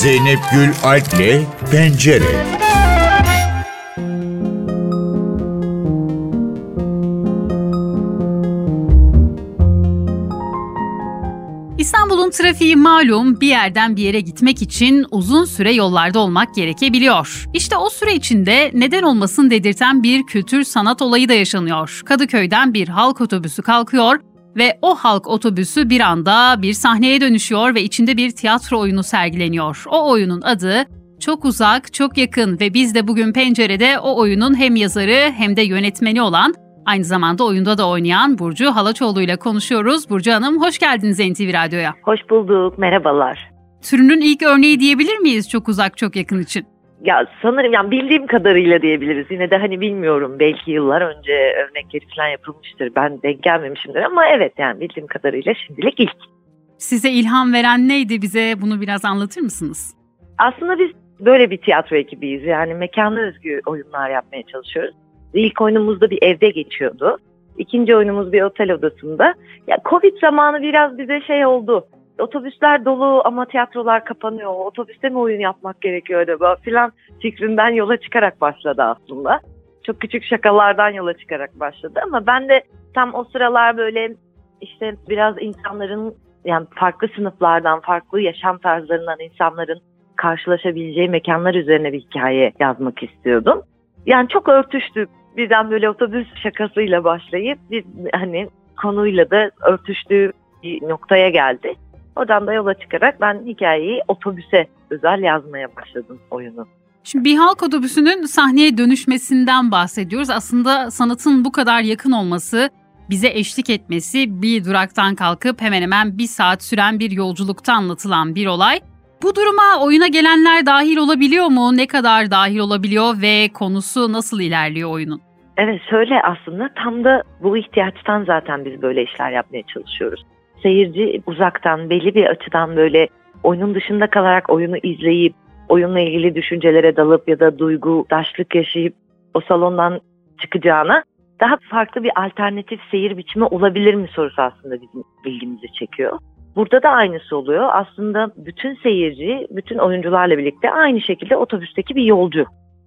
Zeynep Gül Alp'le Pencere. İstanbul'un trafiği malum bir yerden bir yere gitmek için uzun süre yollarda olmak gerekebiliyor. İşte o süre içinde neden olmasın dedirten bir kültür sanat olayı da yaşanıyor. Kadıköy'den bir halk otobüsü kalkıyor ve o halk otobüsü bir anda bir sahneye dönüşüyor ve içinde bir tiyatro oyunu sergileniyor. O oyunun adı çok uzak, çok yakın ve biz de bugün pencerede o oyunun hem yazarı hem de yönetmeni olan Aynı zamanda oyunda da oynayan Burcu Halaçoğlu ile konuşuyoruz. Burcu Hanım hoş geldiniz NTV Radyo'ya. Hoş bulduk, merhabalar. Türünün ilk örneği diyebilir miyiz çok uzak çok yakın için? Ya sanırım yani bildiğim kadarıyla diyebiliriz. Yine de hani bilmiyorum belki yıllar önce örnekleri falan yapılmıştır. Ben denk gelmemişimdir ama evet yani bildiğim kadarıyla şimdilik ilk. Size ilham veren neydi bize bunu biraz anlatır mısınız? Aslında biz böyle bir tiyatro ekibiyiz. Yani mekana özgü oyunlar yapmaya çalışıyoruz. İlk oyunumuzda bir evde geçiyordu. İkinci oyunumuz bir otel odasında. Ya Covid zamanı biraz bize şey oldu. Otobüsler dolu ama tiyatrolar kapanıyor. Otobüste mi oyun yapmak gerekiyor acaba filan fikrinden yola çıkarak başladı aslında. Çok küçük şakalardan yola çıkarak başladı ama ben de tam o sıralar böyle işte biraz insanların yani farklı sınıflardan, farklı yaşam tarzlarından insanların karşılaşabileceği mekanlar üzerine bir hikaye yazmak istiyordum. Yani çok örtüştü birden böyle otobüs şakasıyla başlayıp bir hani konuyla da örtüştüğü bir noktaya geldi. Oradan da yola çıkarak ben hikayeyi otobüse özel yazmaya başladım oyunu. Şimdi bir halk otobüsünün sahneye dönüşmesinden bahsediyoruz. Aslında sanatın bu kadar yakın olması, bize eşlik etmesi, bir duraktan kalkıp hemen hemen bir saat süren bir yolculukta anlatılan bir olay. Bu duruma oyuna gelenler dahil olabiliyor mu? Ne kadar dahil olabiliyor ve konusu nasıl ilerliyor oyunun? Evet şöyle aslında tam da bu ihtiyaçtan zaten biz böyle işler yapmaya çalışıyoruz. Seyirci uzaktan belli bir açıdan böyle oyunun dışında kalarak oyunu izleyip oyunla ilgili düşüncelere dalıp ya da duygu daşlık yaşayıp o salondan çıkacağına daha farklı bir alternatif seyir biçimi olabilir mi sorusu aslında bizim ilgimizi çekiyor. Burada da aynısı oluyor. Aslında bütün seyirci, bütün oyuncularla birlikte aynı şekilde otobüsteki bir yolcu.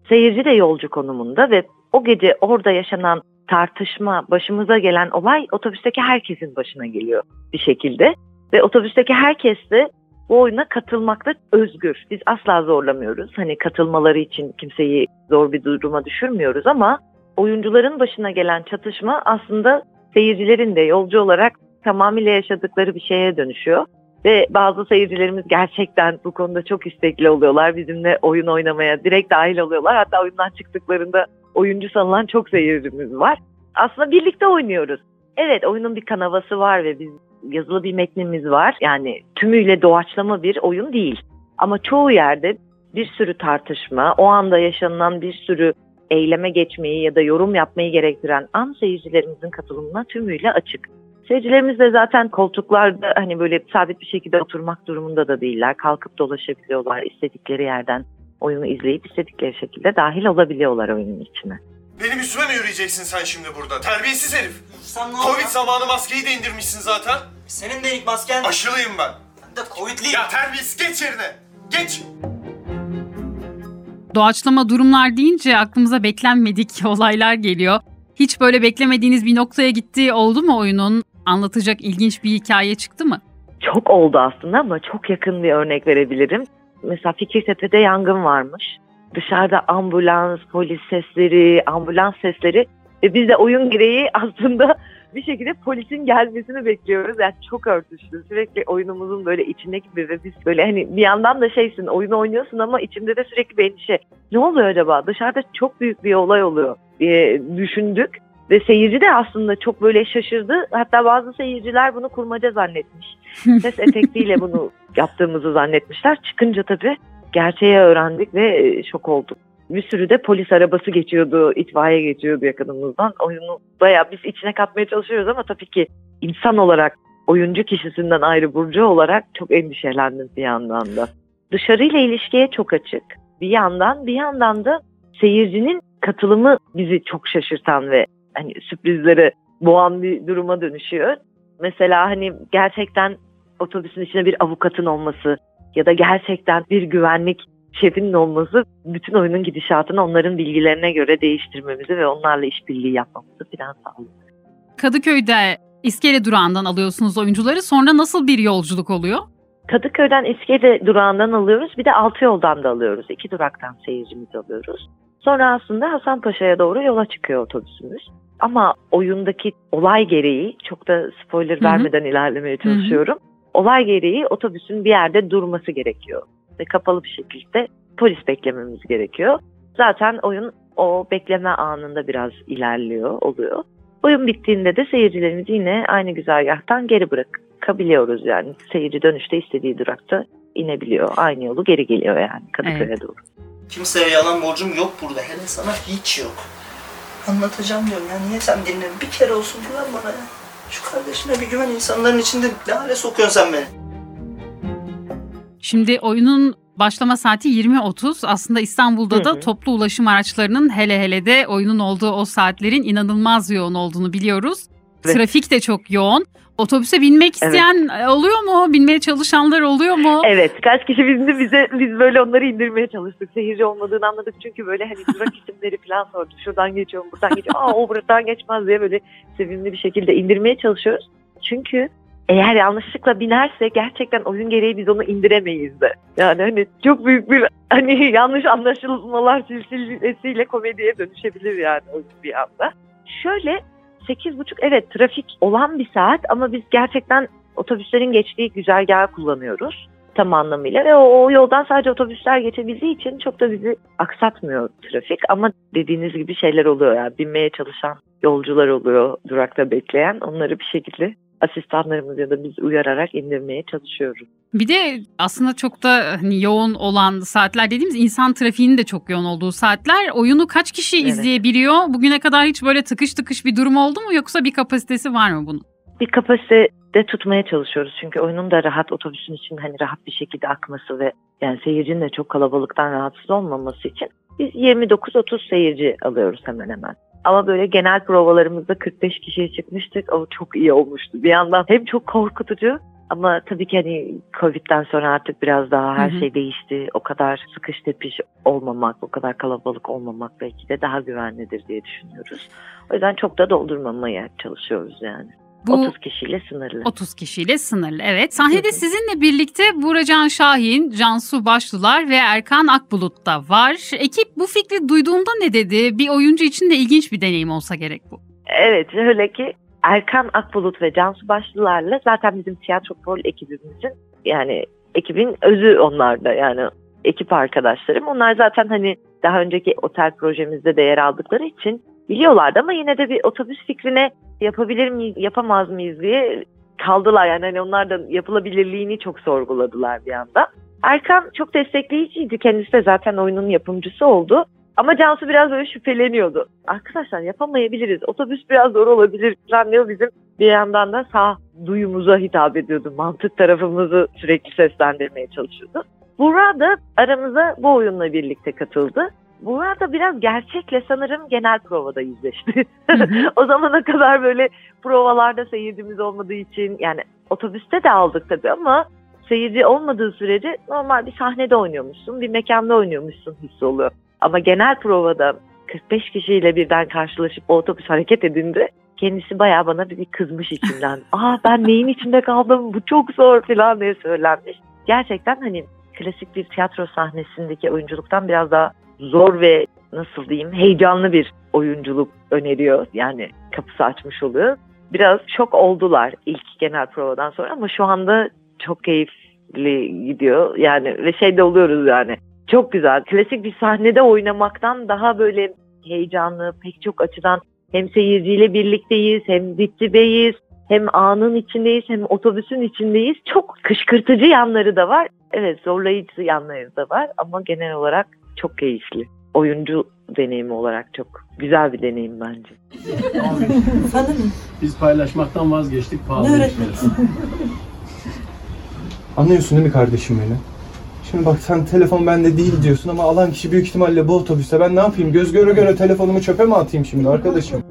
Seyirci de yolcu konumunda ve o gece orada yaşanan tartışma, başımıza gelen olay otobüsteki herkesin başına geliyor bir şekilde. Ve otobüsteki herkes de bu oyuna katılmakta özgür. Biz asla zorlamıyoruz. Hani katılmaları için kimseyi zor bir duruma düşürmüyoruz ama oyuncuların başına gelen çatışma aslında seyircilerin de yolcu olarak tamamıyla yaşadıkları bir şeye dönüşüyor. Ve bazı seyircilerimiz gerçekten bu konuda çok istekli oluyorlar. Bizimle oyun oynamaya direkt dahil oluyorlar. Hatta oyundan çıktıklarında oyuncu sanılan çok seyircimiz var. Aslında birlikte oynuyoruz. Evet oyunun bir kanavası var ve biz yazılı bir metnimiz var. Yani tümüyle doğaçlama bir oyun değil. Ama çoğu yerde bir sürü tartışma, o anda yaşanılan bir sürü eyleme geçmeyi ya da yorum yapmayı gerektiren an seyircilerimizin katılımına tümüyle açık. Seyircilerimiz de zaten koltuklarda hani böyle sabit bir şekilde oturmak durumunda da değiller. Kalkıp dolaşabiliyorlar istedikleri yerden oyunu izleyip istedikleri şekilde dahil olabiliyorlar oyunun içine. Benim üstüme mi yürüyeceksin sen şimdi burada? Terbiyesiz herif. Sen ne Covid zamanı maskeyi de indirmişsin zaten. Senin de ilk masken... Aşılıyım ben. Ben de Covid'liyim. Ya terbiyesiz geç yerine. Geç. Doğaçlama durumlar deyince aklımıza beklenmedik olaylar geliyor. Hiç böyle beklemediğiniz bir noktaya gitti oldu mu oyunun? Anlatacak ilginç bir hikaye çıktı mı? Çok oldu aslında ama çok yakın bir örnek verebilirim. Mesela Fikirtepe'de yangın varmış. Dışarıda ambulans, polis sesleri, ambulans sesleri ve biz de oyun gereği aslında bir şekilde polisin gelmesini bekliyoruz. Yani çok örtüştü. Sürekli oyunumuzun böyle içine gibi ve biz böyle hani bir yandan da şeysin oyunu oynuyorsun ama içimde de sürekli bir endişe. Ne oluyor acaba? Dışarıda çok büyük bir olay oluyor diye düşündük. Ve seyirci de aslında çok böyle şaşırdı. Hatta bazı seyirciler bunu kurmaca zannetmiş. Ses efektiyle bunu yaptığımızı zannetmişler. Çıkınca tabii gerçeği öğrendik ve e, şok olduk. Bir sürü de polis arabası geçiyordu, itfaiye geçiyordu yakınımızdan. Oyunu bayağı biz içine katmaya çalışıyoruz ama tabii ki insan olarak oyuncu kişisinden ayrı Burcu olarak çok endişelendim bir yandan da. Dışarıyla ilişkiye çok açık. Bir yandan bir yandan da seyircinin katılımı bizi çok şaşırtan ve hani sürprizlere boğan bir duruma dönüşüyor. Mesela hani gerçekten otobüsün içine bir avukatın olması, ya da gerçekten bir güvenlik şefinin olması bütün oyunun gidişatını onların bilgilerine göre değiştirmemizi ve onlarla işbirliği yapmamızı falan sağlıyor. Kadıköy'de iskele durağından alıyorsunuz oyuncuları. Sonra nasıl bir yolculuk oluyor? Kadıköy'den İskele durağından alıyoruz. Bir de Altı Yoldan da alıyoruz. İki duraktan seyircimizi alıyoruz. Sonra aslında Hasanpaşa'ya doğru yola çıkıyor otobüsümüz. Ama oyundaki olay gereği, çok da spoiler Hı hı. vermeden ilerlemeye çalışıyorum. Olay gereği otobüsün bir yerde durması gerekiyor. Ve kapalı bir şekilde polis beklememiz gerekiyor. Zaten oyun o bekleme anında biraz ilerliyor, oluyor. Oyun bittiğinde de seyircilerimizi yine aynı güzergahtan geri bırakabiliyoruz yani. Seyirci dönüşte istediği durakta inebiliyor. Aynı yolu geri geliyor yani Kadıköy'e Evet. doğru. Kimseye yalan borcum yok burada. Hele sana hiç yok. Anlatacağım diyorum ya. Niye sen dinlemiyorsun? Bir kere olsun güven bana ya. Şu kardeşine bir güven. insanların içinde ne hale sokuyorsun sen beni? Şimdi oyunun başlama saati 20.30. Aslında İstanbul'da Hı da hı. toplu ulaşım araçlarının hele hele de oyunun olduğu o saatlerin inanılmaz yoğun olduğunu biliyoruz. Evet. Trafik de çok yoğun. Otobüse binmek Evet. isteyen e, oluyor mu? Binmeye çalışanlar oluyor mu? Evet kaç kişi bindi bize biz böyle onları indirmeye çalıştık. Seyirci olmadığını anladık çünkü böyle hani durak isimleri falan sorduk. Şuradan geçiyorum buradan geçiyorum. Aa o buradan geçmez diye böyle sevimli bir şekilde indirmeye çalışıyoruz. Çünkü eğer yanlışlıkla binerse gerçekten oyun gereği biz onu indiremeyiz de. Yani hani çok büyük bir hani yanlış anlaşılmalar silsilesiyle komediye dönüşebilir yani oyun bir anda. Şöyle 8.30 evet trafik olan bir saat ama biz gerçekten otobüslerin geçtiği güzergahı kullanıyoruz tam anlamıyla ve o, o yoldan sadece otobüsler geçebildiği için çok da bizi aksatmıyor trafik ama dediğiniz gibi şeyler oluyor yani binmeye çalışan yolcular oluyor durakta bekleyen onları bir şekilde asistanlarımız ya da biz uyararak indirmeye çalışıyoruz. Bir de aslında çok da hani yoğun olan saatler dediğimiz insan trafiğinin de çok yoğun olduğu saatler. Oyunu kaç kişi Evet. izleyebiliyor? Bugüne kadar hiç böyle tıkış tıkış bir durum oldu mu yoksa bir kapasitesi var mı bunun? bir kapasitede tutmaya çalışıyoruz. Çünkü oyunun da rahat otobüsün için hani rahat bir şekilde akması ve yani seyircinin de çok kalabalıktan rahatsız olmaması için biz 29-30 seyirci alıyoruz hemen hemen. Ama böyle genel provalarımızda 45 kişiye çıkmıştık. O çok iyi olmuştu. Bir yandan hem çok korkutucu ama tabii ki hani Covid'den sonra artık biraz daha her Hı hı. şey değişti. O kadar sıkış tepiş olmamak, o kadar kalabalık olmamak belki de daha güvenlidir diye düşünüyoruz. O yüzden çok da doldurmamaya çalışıyoruz yani. Bu 30 kişiyle sınırlı. 30 kişiyle sınırlı. Evet. Sahnede Hı hı. sizinle birlikte Buracan Şahin, Cansu Başlılar ve Erkan Akbulut da var. Ekip bu fikri duyduğunda ne dedi? Bir oyuncu için de ilginç bir deneyim olsa gerek bu. Evet şöyle ki Erkan Akbulut ve Cansu Başlılar'la zaten bizim tiyatrokol ekibimizin yani ekibin özü onlarda yani ekip arkadaşlarım. Onlar zaten hani daha önceki otel projemizde de yer aldıkları için biliyorlardı ama yine de bir otobüs fikrine yapabilir miyiz, yapamaz mıyız diye kaldılar. Yani hani onlar da yapılabilirliğini çok sorguladılar bir anda. Erkan çok destekleyiciydi. Kendisi de zaten oyunun yapımcısı oldu. Ama Cansu biraz böyle şüpheleniyordu. Arkadaşlar yapamayabiliriz. Otobüs biraz zor olabilir diyor. Bizim bir yandan da sağ duyumuza hitap ediyordu. Mantık tarafımızı sürekli seslendirmeye çalışıyordu. Burak da aramıza bu oyunla birlikte katıldı. Burak da biraz gerçekle sanırım genel provada yüzleşti. O zamana kadar böyle provalarda seyircimiz olmadığı için yani otobüste de aldık tabii ama seyirci olmadığı sürece normal bir sahnede oynuyormuşsun, bir mekanda oynuyormuşsun hissi oluyor. Ama genel provada 45 kişiyle birden karşılaşıp o otobüs hareket edince kendisi bayağı bana bir kızmış içinden. Aa ben neyin içinde kaldım bu çok zor falan diye söylenmiş. Gerçekten hani klasik bir tiyatro sahnesindeki oyunculuktan biraz daha zor ve nasıl diyeyim heyecanlı bir oyunculuk öneriyor. Yani kapısı açmış oluyor. Biraz şok oldular ilk genel provadan sonra ama şu anda çok keyifli gidiyor. Yani ve şey de oluyoruz yani. Çok güzel. Klasik bir sahnede oynamaktan daha böyle heyecanlı pek çok açıdan hem seyirciyle birlikteyiz hem dipdibeyiz hem anın içindeyiz hem otobüsün içindeyiz. Çok kışkırtıcı yanları da var. Evet zorlayıcı yanları da var ama genel olarak çok keyifli. Oyuncu deneyimi olarak çok güzel bir deneyim bence. Efendim Biz paylaşmaktan vazgeçtik pahalı öğretmenisin? Anlıyorsun değil mi kardeşim beni? Şimdi bak sen telefon bende değil diyorsun ama alan kişi büyük ihtimalle bu otobüste. Ben ne yapayım? Göz göre göre telefonumu çöpe mi atayım şimdi arkadaşım?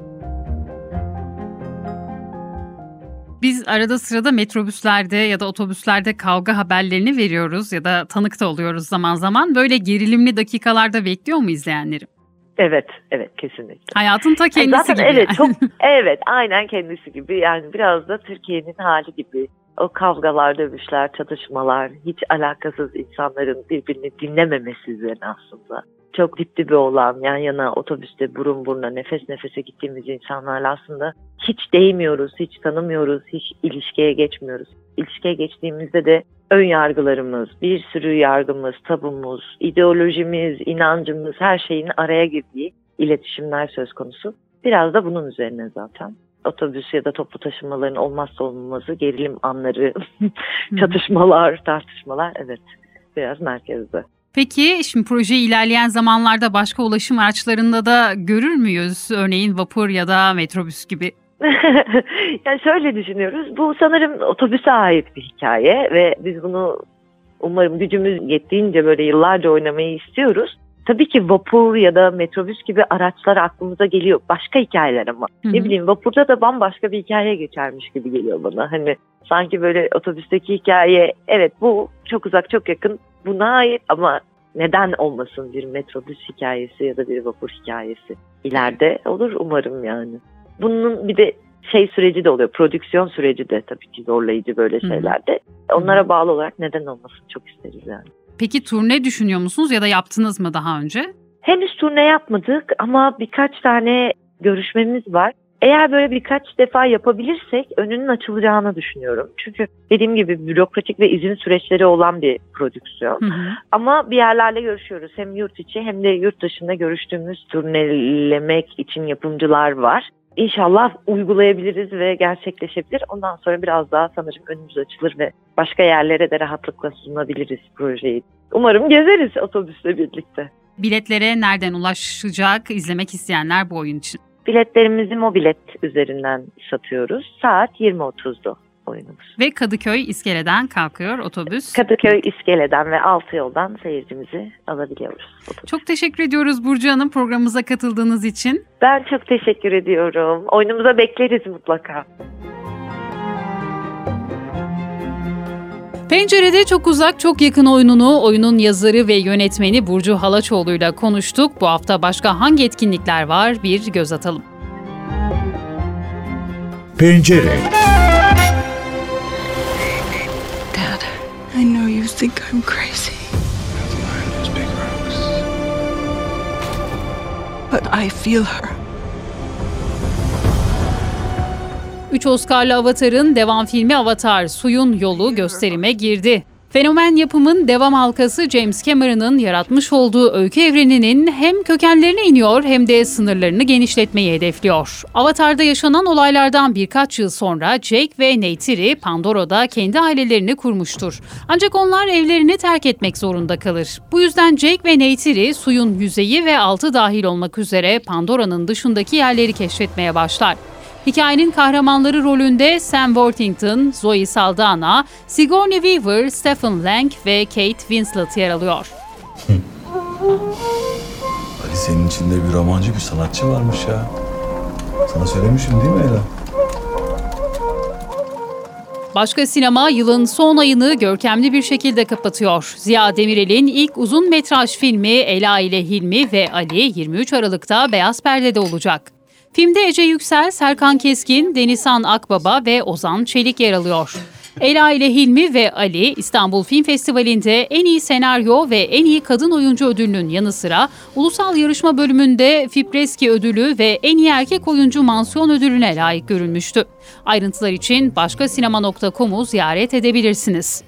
Biz arada sırada metrobüslerde ya da otobüslerde kavga haberlerini veriyoruz ya da tanık da oluyoruz zaman zaman. Böyle gerilimli dakikalarda bekliyor mu izleyenleri? Evet, evet kesinlikle. Hayatın ta kendisi Zaten gibi. evet yani. çok evet aynen kendisi gibi yani biraz da Türkiye'nin hali gibi o kavgalar, dövüşler, çatışmalar hiç alakasız insanların birbirini dinlememesi üzerine aslında. Çok dip dibe olan yan yana otobüste burun buruna nefes nefese gittiğimiz insanlarla aslında hiç değmiyoruz, hiç tanımıyoruz, hiç ilişkiye geçmiyoruz. İlişkiye geçtiğimizde de ön yargılarımız, bir sürü yargımız, tabumuz, ideolojimiz, inancımız her şeyin araya girdiği iletişimler söz konusu. Biraz da bunun üzerine zaten. Otobüs ya da toplu taşımaların olmazsa olmazı gerilim anları, çatışmalar, tartışmalar evet biraz merkezde. Peki şimdi proje ilerleyen zamanlarda başka ulaşım araçlarında da görür müyüz? Örneğin vapur ya da metrobüs gibi. yani şöyle düşünüyoruz. Bu sanırım otobüse ait bir hikaye ve biz bunu umarım gücümüz yettiğince böyle yıllarca oynamayı istiyoruz. Tabii ki vapur ya da metrobüs gibi araçlar aklımıza geliyor. Başka hikayeler ama. Hı hı. Ne bileyim vapurda da bambaşka bir hikaye geçermiş gibi geliyor bana. Hani sanki böyle otobüsteki hikaye evet bu çok uzak çok yakın buna ait ama neden olmasın bir metrobüs hikayesi ya da bir vapur hikayesi ileride olur umarım yani. Bunun bir de şey süreci de oluyor. Prodüksiyon süreci de tabii ki zorlayıcı böyle şeylerde. Onlara bağlı olarak neden olmasın çok isteriz yani. Peki turne düşünüyor musunuz ya da yaptınız mı daha önce? Henüz turne yapmadık ama birkaç tane görüşmemiz var. Eğer böyle birkaç defa yapabilirsek önünün açılacağını düşünüyorum. Çünkü dediğim gibi bürokratik ve izin süreçleri olan bir prodüksiyon. Hı hı. Ama bir yerlerle görüşüyoruz. Hem yurt içi hem de yurt dışında görüştüğümüz turnelemek için yapımcılar var. İnşallah uygulayabiliriz ve gerçekleşebilir. Ondan sonra biraz daha sanırım önümüz açılır ve başka yerlere de rahatlıkla sunabiliriz projeyi. Umarım gezeriz otobüsle birlikte. Biletlere nereden ulaşacak izlemek isteyenler bu oyun için? Biletlerimizi mobilet üzerinden satıyoruz. Saat 20.30'du oyunumuz. Ve Kadıköy iskeleden kalkıyor otobüs. Kadıköy İskele'den ve Altı Yoldan seyircimizi alabiliyoruz. Çok teşekkür ediyoruz Burcu Hanım programımıza katıldığınız için. Ben çok teşekkür ediyorum. Oyunumuza bekleriz mutlaka. Pencerede çok uzak çok yakın oyununu oyunun yazarı ve yönetmeni Burcu Halaçoğlu ile konuştuk. Bu hafta başka hangi etkinlikler var bir göz atalım. Pencere, think I'm crazy. But I feel her. Üç Oscar'lı Avatar'ın devam filmi Avatar Suyun Yolu gösterime girdi. Fenomen yapımın devam halkası James Cameron'ın yaratmış olduğu öykü evreninin hem kökenlerine iniyor hem de sınırlarını genişletmeyi hedefliyor. Avatar'da yaşanan olaylardan birkaç yıl sonra Jake ve Neytiri Pandora'da kendi ailelerini kurmuştur. Ancak onlar evlerini terk etmek zorunda kalır. Bu yüzden Jake ve Neytiri suyun yüzeyi ve altı dahil olmak üzere Pandora'nın dışındaki yerleri keşfetmeye başlar. Hikayenin kahramanları rolünde Sam Worthington, Zoe Saldana, Sigourney Weaver, Stephen Lang ve Kate Winslet yer alıyor. Ali senin içinde bir romancı bir sanatçı varmış ya. Sana söylemişim değil mi Ela? Başka sinema yılın son ayını görkemli bir şekilde kapatıyor. Ziya Demirel'in ilk uzun metraj filmi Ela ile Hilmi ve Ali 23 Aralık'ta Beyaz Perde'de olacak. Filmde Ece Yüksel, Serkan Keskin, Denizhan Akbaba ve Ozan Çelik yer alıyor. Ela ile Hilmi ve Ali İstanbul Film Festivali'nde en iyi senaryo ve en iyi kadın oyuncu ödülünün yanı sıra ulusal yarışma bölümünde Fipreski ödülü ve en iyi erkek oyuncu mansiyon ödülüne layık görülmüştü. Ayrıntılar için başkasinema.com'u ziyaret edebilirsiniz.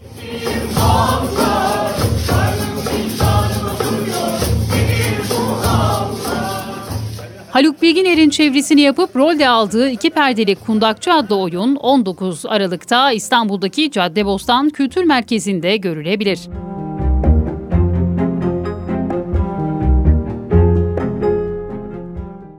Haluk Bilginer'in çevresini yapıp rolde aldığı iki perdeli Kundakçı adlı oyun 19 Aralık'ta İstanbul'daki Caddebostan Kültür Merkezi'nde görülebilir.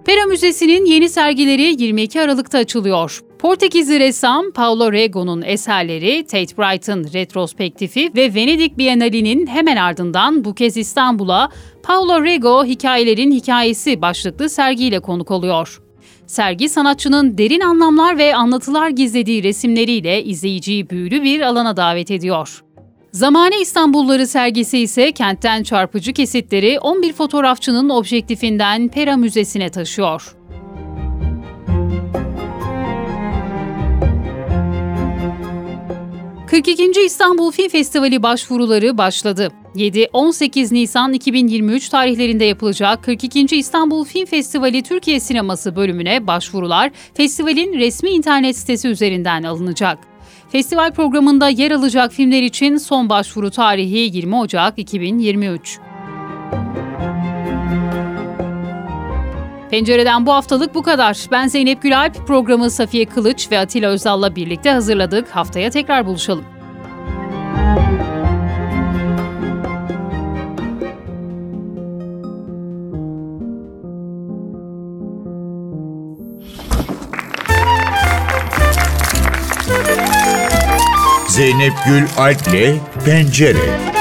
Pera Müzesi'nin yeni sergileri 22 Aralık'ta açılıyor. Portekizli ressam Paulo Rego'nun eserleri, Tate Brighton retrospektifi ve Venedik Bienali'nin hemen ardından bu kez İstanbul'a Paulo Rego Hikayelerin Hikayesi başlıklı sergiyle konuk oluyor. Sergi sanatçının derin anlamlar ve anlatılar gizlediği resimleriyle izleyiciyi büyülü bir alana davet ediyor. Zamane İstanbulları sergisi ise kentten çarpıcı kesitleri 11 fotoğrafçının objektifinden Pera Müzesi'ne taşıyor. ...42. İstanbul Film Festivali başvuruları başladı. 7-18 Nisan 2023 tarihlerinde yapılacak 42. İstanbul Film Festivali Türkiye Sineması bölümüne başvurular festivalin resmi internet sitesi üzerinden alınacak. Festival programında yer alacak filmler için son başvuru tarihi 20 Ocak 2023. Pencereden bu haftalık bu kadar. Ben Zeynep Gülalp, programı Safiye Kılıç ve Atilla Özal'la birlikte hazırladık. Haftaya tekrar buluşalım. Zeynep Gül Alp'le Pencere.